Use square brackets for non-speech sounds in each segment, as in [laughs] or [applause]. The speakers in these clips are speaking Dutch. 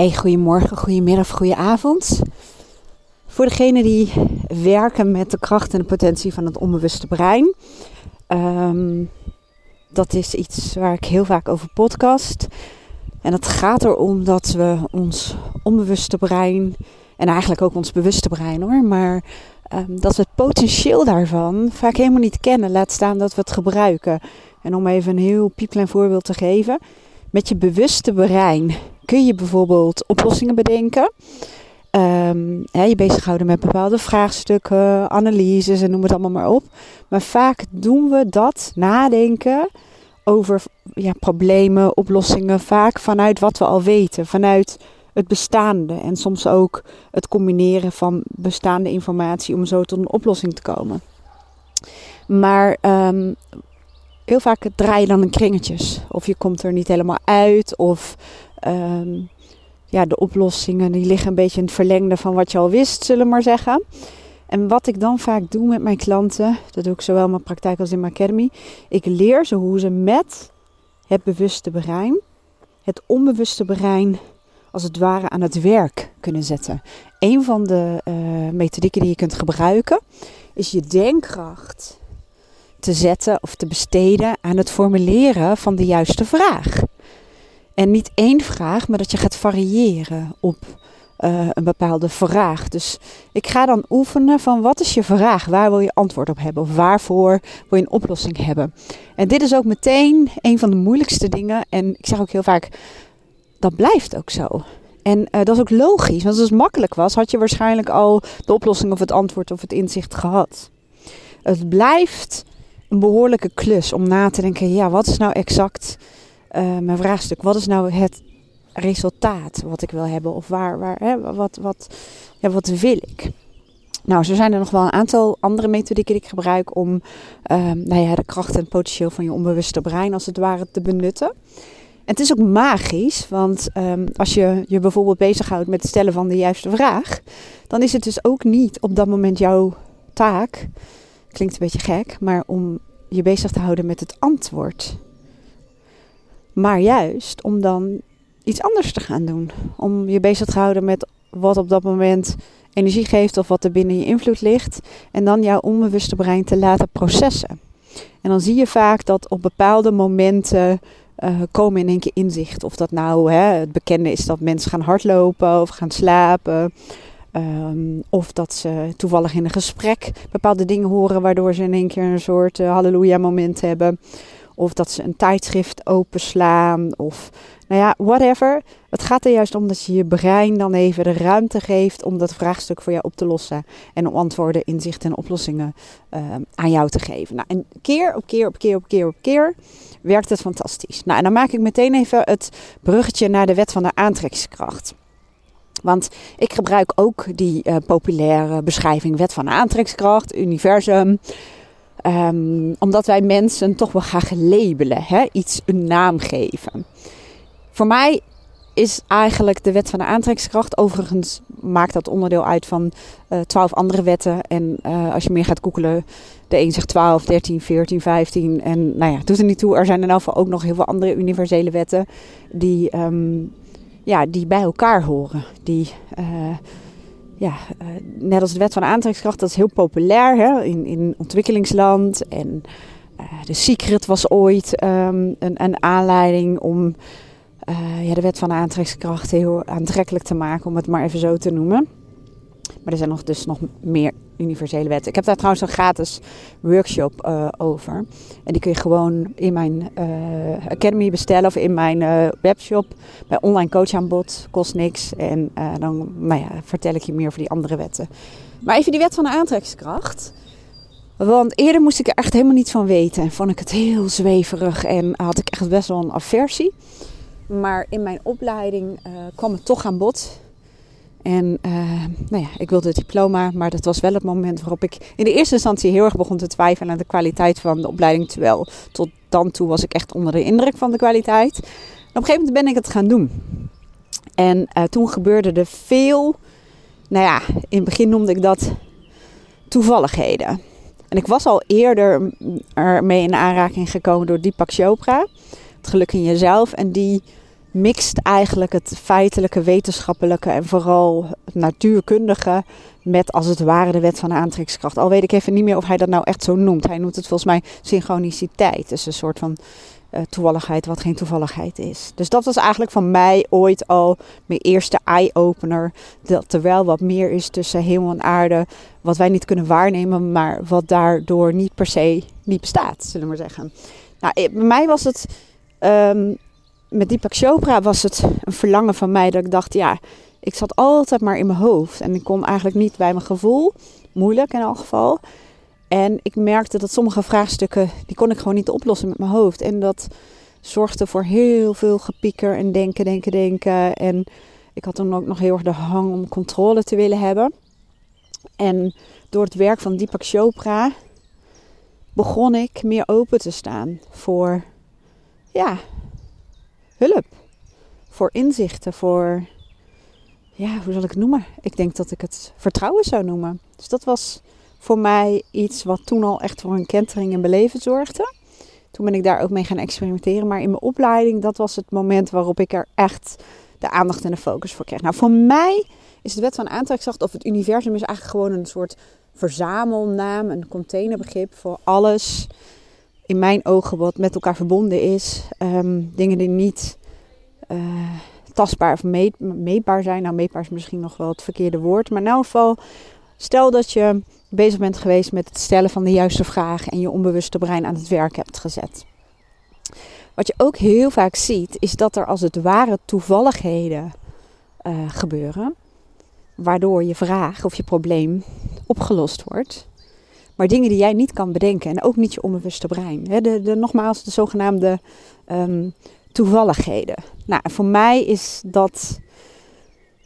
Hey, goedemorgen, goedemiddag, goedenavond. Voor degenen die werken met de kracht en de potentie van het onbewuste brein. Um, dat is iets waar ik heel vaak over podcast. En het gaat erom dat we ons onbewuste brein, en eigenlijk ook ons bewuste brein hoor, maar um, dat we het potentieel daarvan vaak helemaal niet kennen. Laat staan dat we het gebruiken. En om even een heel piepklein voorbeeld te geven. Met je bewuste brein kun je bijvoorbeeld oplossingen bedenken. Um, hè, je bezighouden met bepaalde vraagstukken, analyses en noem het allemaal maar op. Maar vaak doen we dat nadenken over ja, problemen, oplossingen, vaak vanuit wat we al weten, vanuit het bestaande en soms ook het combineren van bestaande informatie om zo tot een oplossing te komen. Maar um, heel vaak draai je dan in kringetjes. Of je komt er niet helemaal uit. Of um, ja, de oplossingen die liggen een beetje in het verlengde van wat je al wist, zullen we maar zeggen. En wat ik dan vaak doe met mijn klanten, dat doe ik zowel in mijn praktijk als in mijn academy. Ik leer ze hoe ze met het bewuste brein, het onbewuste brein, als het ware aan het werk kunnen zetten. Een van de uh, methodieken die je kunt gebruiken is je denkkracht te zetten of te besteden aan het formuleren van de juiste vraag. En niet één vraag, maar dat je gaat variëren op uh, een bepaalde vraag. Dus ik ga dan oefenen van wat is je vraag? Waar wil je antwoord op hebben? Of waarvoor wil je een oplossing hebben? En dit is ook meteen een van de moeilijkste dingen. En ik zeg ook heel vaak, dat blijft ook zo. En uh, dat is ook logisch, want als het makkelijk was, had je waarschijnlijk al de oplossing of het antwoord of het inzicht gehad. Het blijft een behoorlijke klus om na te denken, ja, wat is nou exact uh, mijn vraagstuk? Wat is nou het resultaat wat ik wil hebben? Of waar, waar, hè, wat, wat, ja, wat wil ik? Nou, zo zijn er nog wel een aantal andere methodieken die ik gebruik om uh, nou ja, de kracht en potentieel van je onbewuste brein als het ware te benutten. En het is ook magisch, want um, als je je bijvoorbeeld bezighoudt met het stellen van de juiste vraag, dan is het dus ook niet op dat moment jouw taak, klinkt een beetje gek, maar om je bezig te houden met het antwoord. Maar juist om dan iets anders te gaan doen. Om je bezig te houden met wat op dat moment energie geeft of wat er binnen je invloed ligt. En dan jouw onbewuste brein te laten processen. En dan zie je vaak dat op bepaalde momenten uh, komen in één keer inzicht. Of dat nou hè, het bekende is dat mensen gaan hardlopen of gaan slapen. Um, of dat ze toevallig in een gesprek bepaalde dingen horen, waardoor ze in één keer een soort uh, halleluja moment hebben. Of dat ze een tijdschrift openslaan. Of nou ja, whatever. Het gaat er juist om dat je je brein dan even de ruimte geeft om dat vraagstuk voor jou op te lossen. En om antwoorden, inzichten en oplossingen uh, aan jou te geven. Nou, en keer op keer op keer op keer op keer werkt het fantastisch. Nou, en dan maak ik meteen even het bruggetje naar de wet van de aantrekkingskracht. Want ik gebruik ook die uh, populaire beschrijving wet van aantrekkingskracht, universum. Um, omdat wij mensen toch wel graag labelen, hè? iets een naam geven. Voor mij is eigenlijk de wet van de aantrekkingskracht. Overigens maakt dat onderdeel uit van uh, twaalf andere wetten. En uh, als je meer gaat googelen, de een zegt 12, 13, 14, 15. En nou ja, doet er niet toe. Er zijn in elk geval ook nog heel veel andere universele wetten die, um, ja, die bij elkaar horen. Die uh, ja, uh, net als de wet van aantrekkingskracht, dat is heel populair hè, in, in ontwikkelingsland. En uh, de Secret was ooit um, een, een, aanleiding om uh, ja, de wet van aantrekkingskracht heel aantrekkelijk te maken, om het maar even zo te noemen. Maar er zijn nog, dus nog meer universele wetten. Ik heb daar trouwens een gratis workshop uh, over. En die kun je gewoon in mijn uh, academy bestellen of in mijn uh, webshop. Bij online coach aanbod. Kost niks. En dan nou ja, vertel ik je meer over die andere wetten. Maar even die wet van de aantrekkingskracht. Want eerder moest ik er echt helemaal niets van weten. En vond ik het heel zweverig. En had ik echt best wel een aversie. Maar in mijn opleiding kwam het toch aan bod. En uh, nou ja, ik wilde het diploma, maar dat was wel het moment waarop ik in de eerste instantie heel erg begon te twijfelen aan de kwaliteit van de opleiding. Terwijl tot dan toe was ik echt onder de indruk van de kwaliteit. En op een gegeven moment ben ik het gaan doen. En uh, toen gebeurde er veel, nou ja, in het begin noemde ik dat toevalligheden. En ik was al eerder ermee in aanraking gekomen door Deepak Chopra, het geluk in jezelf. En die mixt eigenlijk het feitelijke, wetenschappelijke en vooral natuurkundige met als het ware de wet van aantrekkingskracht. Al weet ik even niet meer of hij dat nou echt zo noemt. Hij noemt het volgens mij synchroniciteit. Dus een soort van uh, toevalligheid wat geen toevalligheid is. Dus dat was eigenlijk van mij ooit al mijn eerste eye-opener. Dat er wel wat meer is tussen hemel en aarde. Wat wij niet kunnen waarnemen, maar wat daardoor niet per se niet bestaat, zullen we maar zeggen. Nou, bij mij was het, um, met Deepak Chopra was het een verlangen van mij dat ik dacht, ja, ik zat altijd maar in mijn hoofd. En ik kon eigenlijk niet bij mijn gevoel, moeilijk in elk geval. En ik merkte dat sommige vraagstukken, die kon ik gewoon niet oplossen met mijn hoofd. En dat zorgde voor heel veel gepieker en denken, denken, denken. En ik had dan ook nog heel erg de hang om controle te willen hebben. En door het werk van Deepak Chopra begon ik meer open te staan voor, ja, hulp. Voor inzichten, voor, ja, hoe zal ik het noemen? Ik denk dat ik het vertrouwen zou noemen. Dus dat was voor mij iets wat toen al echt voor een kentering in beleven zorgde. Toen ben ik daar ook mee gaan experimenteren. Maar in mijn opleiding, dat was het moment waarop ik er echt de aandacht en de focus voor kreeg. Nou, voor mij is de wet van aantrekkingskracht of het universum is eigenlijk gewoon een soort verzamelnaam, een containerbegrip voor alles in mijn ogen wat met elkaar verbonden is. Ehm, dingen die niet uh, tastbaar of meetbaar zijn. Nou, meetbaar is misschien nog wel het verkeerde woord. Maar in elk geval, stel dat je bezig bent geweest met het stellen van de juiste vragen en je onbewuste brein aan het werk hebt gezet. Wat je ook heel vaak ziet, is dat er als het ware toevalligheden uh, gebeuren, waardoor je vraag of je probleem opgelost wordt. Maar dingen die jij niet kan bedenken en ook niet je onbewuste brein. de, de, nogmaals, de zogenaamde um, toevalligheden. Nou, voor mij is dat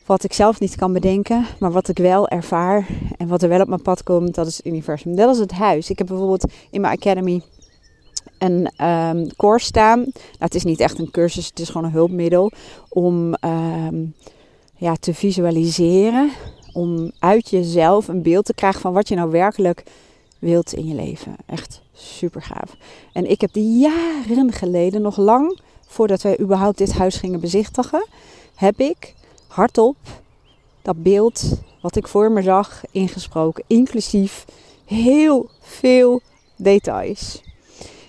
wat ik zelf niet kan bedenken, maar wat ik wel ervaar en wat er wel op mijn pad komt, dat is het universum. Dat is het huis. Ik heb bijvoorbeeld in mijn academy een um, course staan. Nou, het is niet echt een cursus, het is gewoon een hulpmiddel om um, ja, te visualiseren. Om uit jezelf een beeld te krijgen van wat je nou werkelijk wilt in je leven. Echt super gaaf. En ik heb die jaren geleden, nog lang voordat wij überhaupt dit huis gingen bezichtigen, heb ik hardop dat beeld wat ik voor me zag ingesproken, inclusief heel veel details.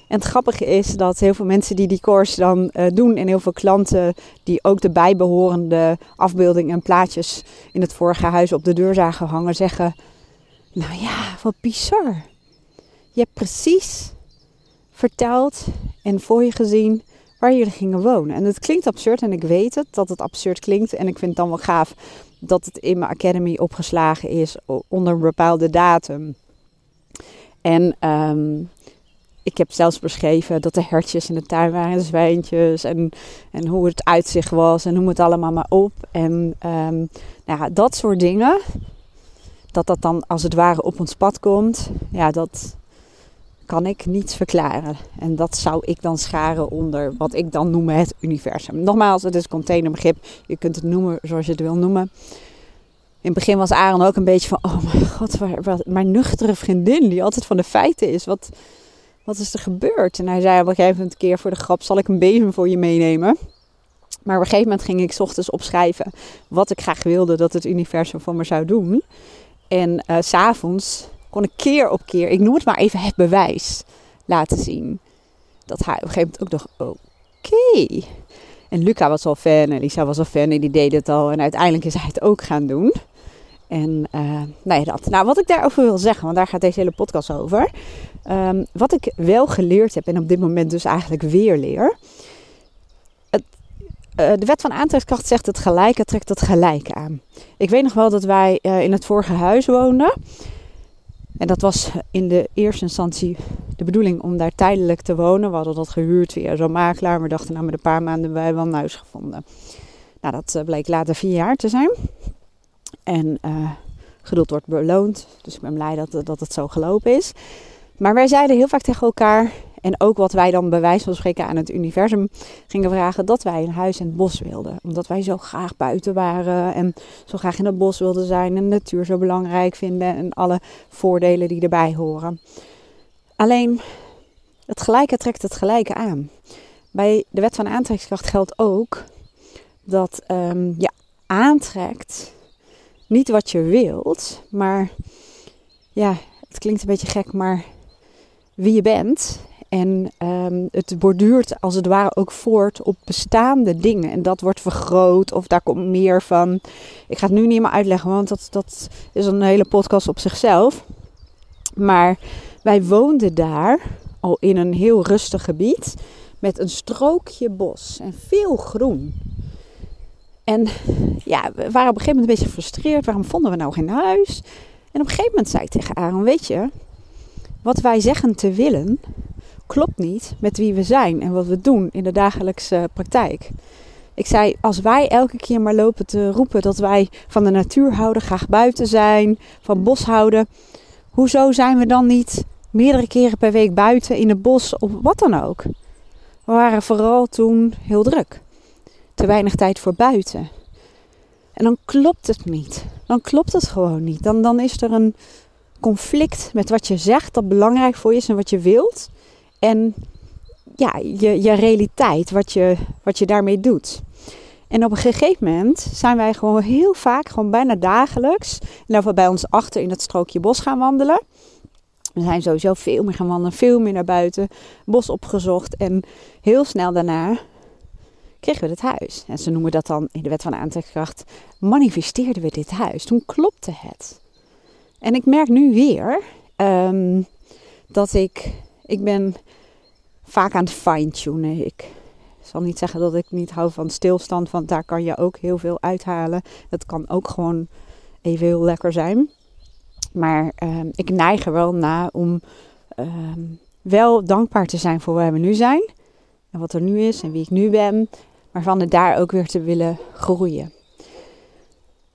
En het grappige is dat heel veel mensen die die course dan uh, doen en heel veel klanten die ook de bijbehorende afbeeldingen en plaatjes in het vorige huis op de deur zagen hangen, zeggen: Nou ja, wat bizar. Je hebt precies verteld en voor je gezien waar jullie gingen wonen. En het klinkt absurd en ik weet het dat het absurd klinkt. En ik vind het dan wel gaaf dat het in mijn academy opgeslagen is onder een bepaalde datum. En um, ik heb zelfs beschreven dat er hertjes in de tuin waren, zwijntjes en, en hoe het uitzicht was en noem het allemaal maar op. En um, nou ja, dat soort dingen, dat dat dan als het ware op ons pad komt, ja, dat, kan ik niet verklaren. En dat zou ik dan scharen onder wat ik dan noem het universum. Nogmaals, het is containerbegrip. Je kunt het noemen zoals je het wil noemen. In het begin was Aaron ook een beetje van: Oh mijn god, waar, mijn nuchtere vriendin die altijd van de feiten is. Wat, wat is er gebeurd? En hij zei op een gegeven moment een keer voor de grap: Zal ik een bezem voor je meenemen? Maar op een gegeven moment ging ik ochtends opschrijven wat ik graag wilde dat het universum voor me zou doen. En uh, s'avonds kon ik keer op keer, ik noem het maar even het bewijs, laten zien. Dat hij op een gegeven moment ook dacht, oké. En Luca was al fan en Lisa was al fan en die deed het al. En uiteindelijk is hij het ook gaan doen. En uh, ja, dat. Nou, wat ik daarover wil zeggen, want daar gaat deze hele podcast over. Um, wat ik wel geleerd heb en op dit moment dus eigenlijk weer leer. Uh, de wet van aantrekkingskracht zegt het gelijke trekt het gelijke aan. Ik weet nog wel dat wij uh, in het vorige huis woonden. En dat was in de eerste instantie de bedoeling om daar tijdelijk te wonen. We hadden dat gehuurd via zo'n makelaar. We dachten nou met een paar maanden hebben wij wel een huis gevonden. Nou, dat eh, bleek later vier jaar te zijn. En geduld wordt beloond. Dus ik ben blij dat, dat het zo gelopen is. Maar wij zeiden heel vaak tegen elkaar: en ook wat wij dan bij wijze van spreken aan het universum gingen vragen, dat wij een huis in het bos wilden. Omdat wij zo graag buiten waren en zo graag in het bos wilden zijn en natuur zo belangrijk vinden en alle voordelen die erbij horen. Alleen, het gelijke trekt het gelijke aan. Bij de wet van aantrekkingskracht geldt ook dat um, je aantrekt niet wat je wilt, maar ja, het klinkt een beetje gek, maar wie je bent. En um, het borduurt als het ware ook voort op bestaande dingen. En dat wordt vergroot of daar komt meer van. Ik ga het nu niet meer uitleggen, want dat, dat is een hele podcast op zichzelf. Maar wij woonden daar al in een heel rustig gebied met een strookje bos en veel groen. En ja, we waren op een gegeven moment een beetje gefrustreerd. Waarom vonden we nou geen huis? En op een gegeven moment zei ik tegen Aaron, weet je, wat wij zeggen te willen, klopt niet met wie we zijn en wat we doen in de dagelijkse praktijk. Ik zei, als wij elke keer maar lopen te roepen dat wij van de natuur houden, graag buiten zijn, van bos houden, hoezo zijn we dan niet meerdere keren per week buiten in het bos of wat dan ook? We waren vooral toen heel druk. Te weinig tijd voor buiten. En dan klopt het niet. Dan klopt het gewoon niet. Dan, dan is er een conflict met wat je zegt dat belangrijk voor je is en wat je wilt. En ja, je, je realiteit, wat je, wat je daarmee doet. En op een gegeven moment zijn wij gewoon heel vaak, gewoon bijna dagelijks, we bij ons achter in het strookje bos gaan wandelen. We zijn sowieso veel meer gaan wandelen, veel meer naar buiten, bos opgezocht. En heel snel daarna kregen we dit huis. En ze noemen dat dan in de wet van aantrekkingskracht, manifesteerden we dit huis. Toen klopte het. En ik merk nu weer ehm, dat ik, ik ben vaak aan het fine-tunen. Ik zal niet zeggen dat ik niet hou van stilstand, want daar kan je ook heel veel uithalen. Dat kan ook gewoon even heel lekker zijn. Maar um, ik neig er wel naar om ehm, wel dankbaar te zijn voor waar we nu zijn. En wat er nu is en wie ik nu ben. Maar van het daar ook weer te willen groeien.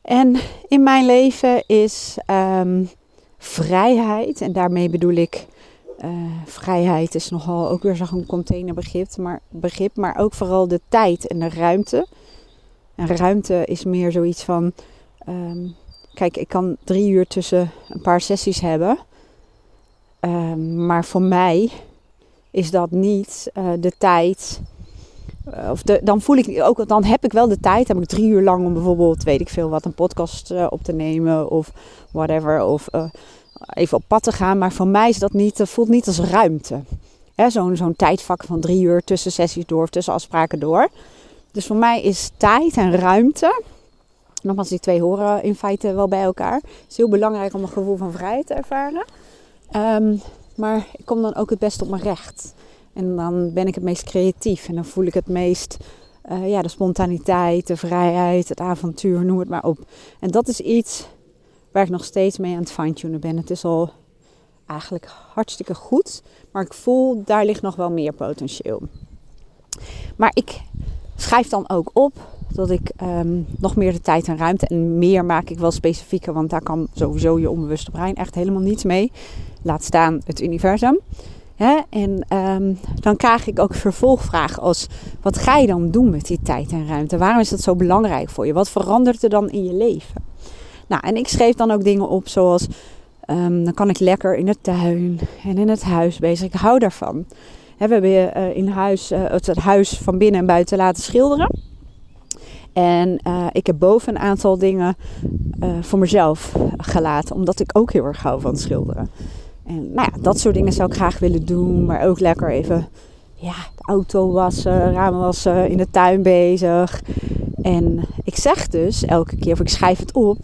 En in mijn leven is um, vrijheid, en daarmee bedoel ik uh, vrijheid is nogal ook weer zo'n containerbegrip, maar, begrip, maar ook vooral de tijd en de ruimte. En ruimte is meer zoiets van um, Kijk, ik kan drie uur tussen een paar sessies hebben. Ehm, maar voor mij is dat niet uh, de tijd. Uh, of de, dan voel ik ook, dan heb ik wel de tijd. Heb ik drie uur lang om bijvoorbeeld, weet ik veel wat, een podcast op te nemen of whatever. Of even op pad te gaan. Maar voor mij is dat niet, voelt niet als ruimte. Zo'n zo'n tijdvak van drie uur tussen sessies door tussen afspraken door. Dus voor mij is tijd en ruimte Nogmaals, die twee horen in feite wel bij elkaar. Het is heel belangrijk om een gevoel van vrijheid te ervaren. Um, maar ik kom dan ook het best op mijn recht. En dan ben ik het meest creatief. En dan voel ik het meest uh, ja, de spontaniteit, de vrijheid, het avontuur, noem het maar op. En dat is iets waar ik nog steeds mee aan het fine-tunen ben. Het is al eigenlijk hartstikke goed. Maar ik voel, daar ligt nog wel meer potentieel. Maar ik schrijf dan ook op dat ik um, nog meer de tijd en ruimte en meer maak ik wel specifieker, want daar kan sowieso je onbewuste brein echt helemaal niets mee. Laat staan het universum. En um, dan krijg ik ook vervolgvragen als: wat ga je dan doen met die tijd en ruimte? Waarom is dat zo belangrijk voor je? Wat verandert er dan in je leven? Nou, en ik schreef dan ook dingen op zoals: um, dan kan ik lekker in de tuin en in het huis bezig. Ik hou daarvan. we hebben uh, in huis, uh, het huis van binnen en buiten laten schilderen. En uh, ik heb boven een aantal dingen voor mezelf gelaten, omdat ik ook heel erg hou van schilderen. En nou ja, dat soort dingen zou ik graag willen doen, maar ook lekker even ja, de auto wassen, ramen wassen, in de tuin bezig. En ik zeg dus elke keer, of ik schrijf het op,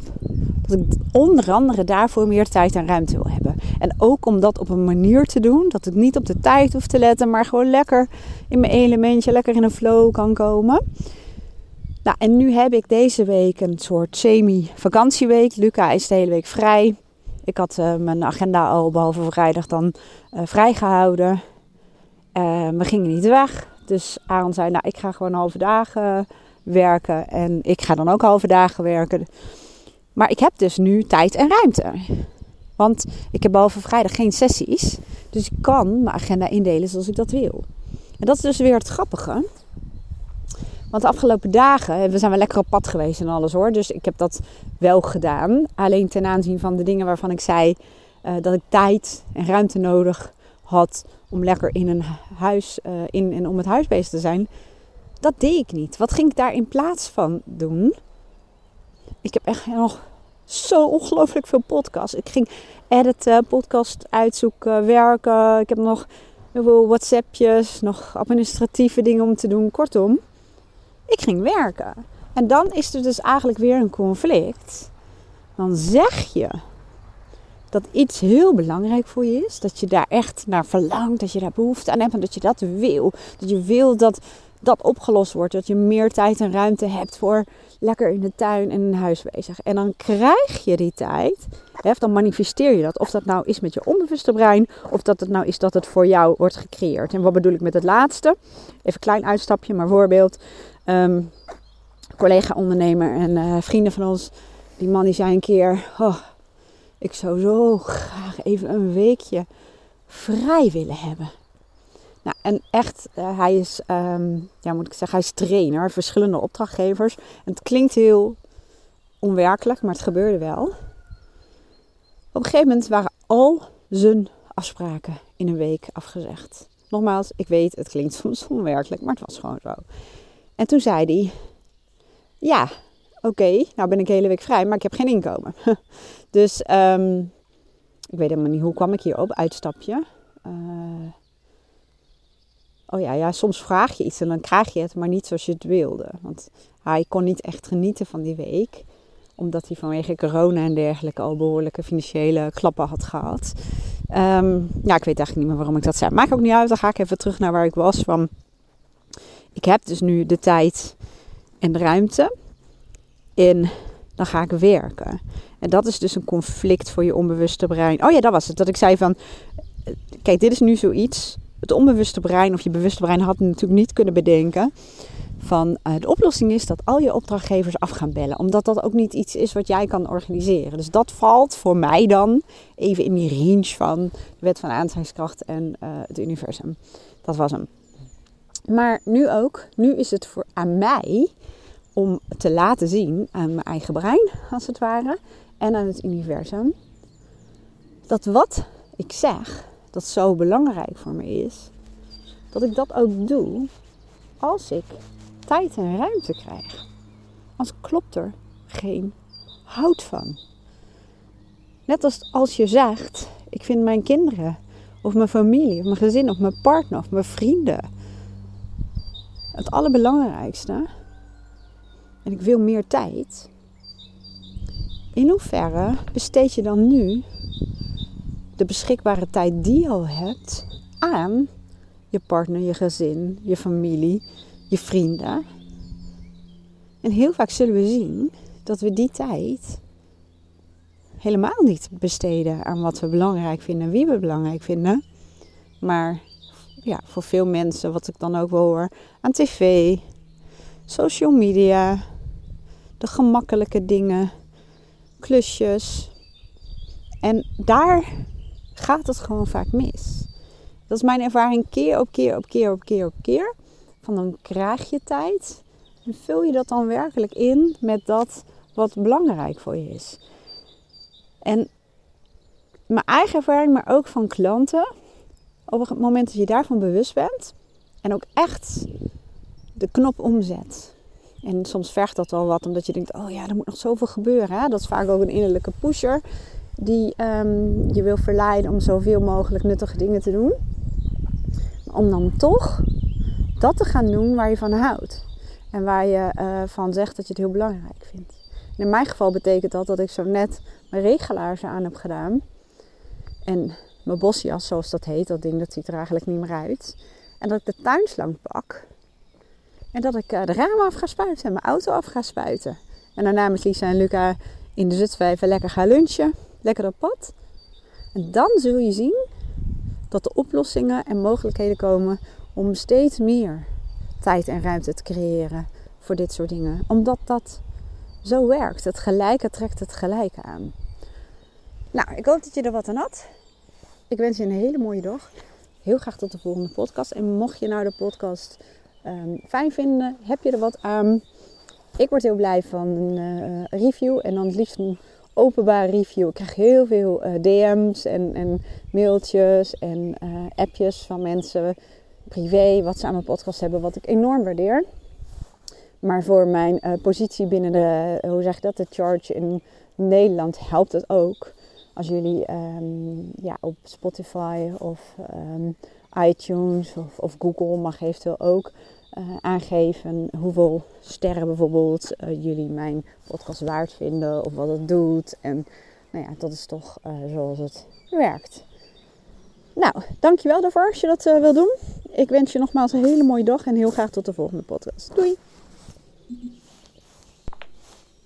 dat ik onder andere daarvoor meer tijd en ruimte wil hebben. En ook om dat op een manier te doen dat ik niet op de tijd hoef te letten, maar gewoon lekker in mijn elementje, lekker in een flow kan komen. Nou, en nu heb ik deze week een soort semi-vakantieweek. Luca is de hele week vrij. Ik had uh, mijn agenda al behalve vrijdag dan uh, vrijgehouden. Uh, we gingen niet weg. Dus Aaron zei, nou ik ga gewoon halve dagen werken. En ik ga dan ook halve dagen werken. Maar ik heb dus nu tijd en ruimte. Want ik heb behalve vrijdag geen sessies. Dus ik kan mijn agenda indelen zoals ik dat wil. En dat is dus weer het grappige. Want de afgelopen dagen, we zijn wel lekker op pad geweest en alles hoor. Dus ik heb dat wel gedaan. Alleen ten aanzien van de dingen waarvan ik zei uh, dat ik tijd en ruimte nodig had om lekker in een huis, uh, in en om het huis bezig te zijn. Dat deed ik niet. Wat ging ik daar in plaats van doen? Ik heb echt nog zo ongelooflijk veel podcasts. Ik ging editen, podcast uitzoeken, werken. Ik heb nog heel veel WhatsAppjes, nog administratieve dingen om te doen. Kortom, ik ging werken. En dan is er dus eigenlijk weer een conflict. Dan zeg je dat iets heel belangrijk voor je is. Dat je daar echt naar verlangt. Dat je daar behoefte aan hebt. En dat je dat wil. Dat je wil dat dat opgelost wordt. Dat je meer tijd en ruimte hebt voor lekker in de tuin en in huis bezig. En dan krijg je die tijd. Hè, dan manifesteer je dat. Of dat nou is met je onbewuste brein. Of dat het nou is dat het voor jou wordt gecreëerd. En wat bedoel ik met het laatste? Even klein uitstapje, maar voorbeeld. Um, collega-ondernemer en uh, vrienden van ons. Die man die zei een keer... Oh, ik zou zo graag even een weekje vrij willen hebben. Nou, en echt, uh, hij is, um, ja, moet ik zeggen, hij is trainer, verschillende opdrachtgevers. En het klinkt heel onwerkelijk, maar het gebeurde wel. Op een gegeven moment waren al zijn afspraken in een week afgezegd. Nogmaals, ik weet, het klinkt [laughs] soms onwerkelijk, maar het was gewoon zo. En toen zei hij: Ja, oké, nou ben ik de hele week vrij, maar ik heb geen inkomen. [laughs] dus um, ik weet helemaal niet hoe kwam ik hierop, uitstapje. Uh, oh ja, ja, soms vraag je iets en dan krijg je het, maar niet zoals je het wilde. Want hij kon niet echt genieten van die week, omdat hij vanwege corona en dergelijke al behoorlijke financiële klappen had gehad. Um, ja, ik weet eigenlijk niet meer waarom ik dat zei. Maakt ook niet uit, dan ga ik even terug naar waar ik was. Van, ik heb dus nu de tijd en de ruimte. En dan ga ik werken. En dat is dus een conflict voor je onbewuste brein. Oh ja, dat was het. Dat ik zei van, kijk, dit is nu zoiets het onbewuste brein of je bewuste brein had natuurlijk niet kunnen bedenken. Van uh, de oplossing is dat al je opdrachtgevers af gaan bellen. Omdat dat ook niet iets is wat jij kan organiseren. Dus dat valt voor mij dan even in die range van de wet van aantrekkingskracht en uh, het universum. Dat was hem. Maar nu ook, nu is het voor aan mij om te laten zien aan mijn eigen brein, als het ware, en aan het universum, dat wat ik zeg, dat zo belangrijk voor me is, dat ik dat ook doe als ik tijd en ruimte krijg. Als klopt er geen hout van. Net als als je zegt, ik vind mijn kinderen of mijn familie of mijn gezin of mijn partner of mijn vrienden het allerbelangrijkste. En ik wil meer tijd. In hoeverre besteed je dan nu de beschikbare tijd die je al hebt aan je partner, je gezin, je familie, je vrienden. En heel vaak zullen we zien dat we die tijd helemaal niet besteden aan wat we belangrijk vinden, wie we belangrijk vinden. Maar ja, voor veel mensen, wat ik dan ook wel hoor, aan tv, social media, de gemakkelijke dingen, klusjes. En daar gaat het gewoon vaak mis. Dat is mijn ervaring keer op keer op keer op keer op keer. Van dan krijg je tijd. En vul je dat dan werkelijk in met dat wat belangrijk voor je is. En mijn eigen ervaring, maar ook van klanten. Op het moment dat je daarvan bewust bent. En ook echt de knop omzet. En soms vergt dat wel wat, omdat je denkt: oh ja, er moet nog zoveel gebeuren. Hè? Dat is vaak ook een innerlijke pusher die um, je wil verleiden om zoveel mogelijk nuttige dingen te doen. Om dan toch dat te gaan doen waar je van houdt. En waar je uh, van zegt dat je het heel belangrijk vindt. in mijn geval betekent dat dat ik zo net mijn regelaars aan heb gedaan. En mijn bosjas, zoals dat heet, dat ding dat ziet er eigenlijk niet meer uit. En dat ik de tuinslang pak. En dat ik uh, de ramen af ga spuiten en mijn auto af ga spuiten. En daarna met Lisa en Luca in de Zutvijver lekker gaan lunchen lekker op pad. En dan zul je zien dat de oplossingen en mogelijkheden komen om steeds meer tijd en ruimte te creëren voor dit soort dingen. Omdat dat zo werkt. Het gelijke trekt het gelijke aan. Nou, ik hoop dat je er wat aan had. Ik wens je een hele mooie dag. Heel graag tot de volgende podcast. En mocht je nou de podcast um, fijn vinden, heb je er wat aan. Ik word heel blij van een uh, review en dan het liefst een openbaar review. Ik krijg heel veel uh, DM's en, en, mailtjes en uh, appjes van mensen privé wat ze aan mijn podcast hebben, wat ik enorm waardeer. Maar voor mijn positie binnen de, hoe zeg ik dat, de charge in Nederland helpt het ook. Als jullie um, ja, op Spotify of um, iTunes of, of, Google mag eventueel ook uh, aangeven hoeveel sterren bijvoorbeeld uh, jullie mijn podcast waard vinden of wat het doet. En nou ja, dat is toch zoals het werkt. Nou, dankjewel daarvoor als je dat wil doen. Ik wens je nogmaals een hele mooie dag en heel graag tot de volgende podcast. Doei!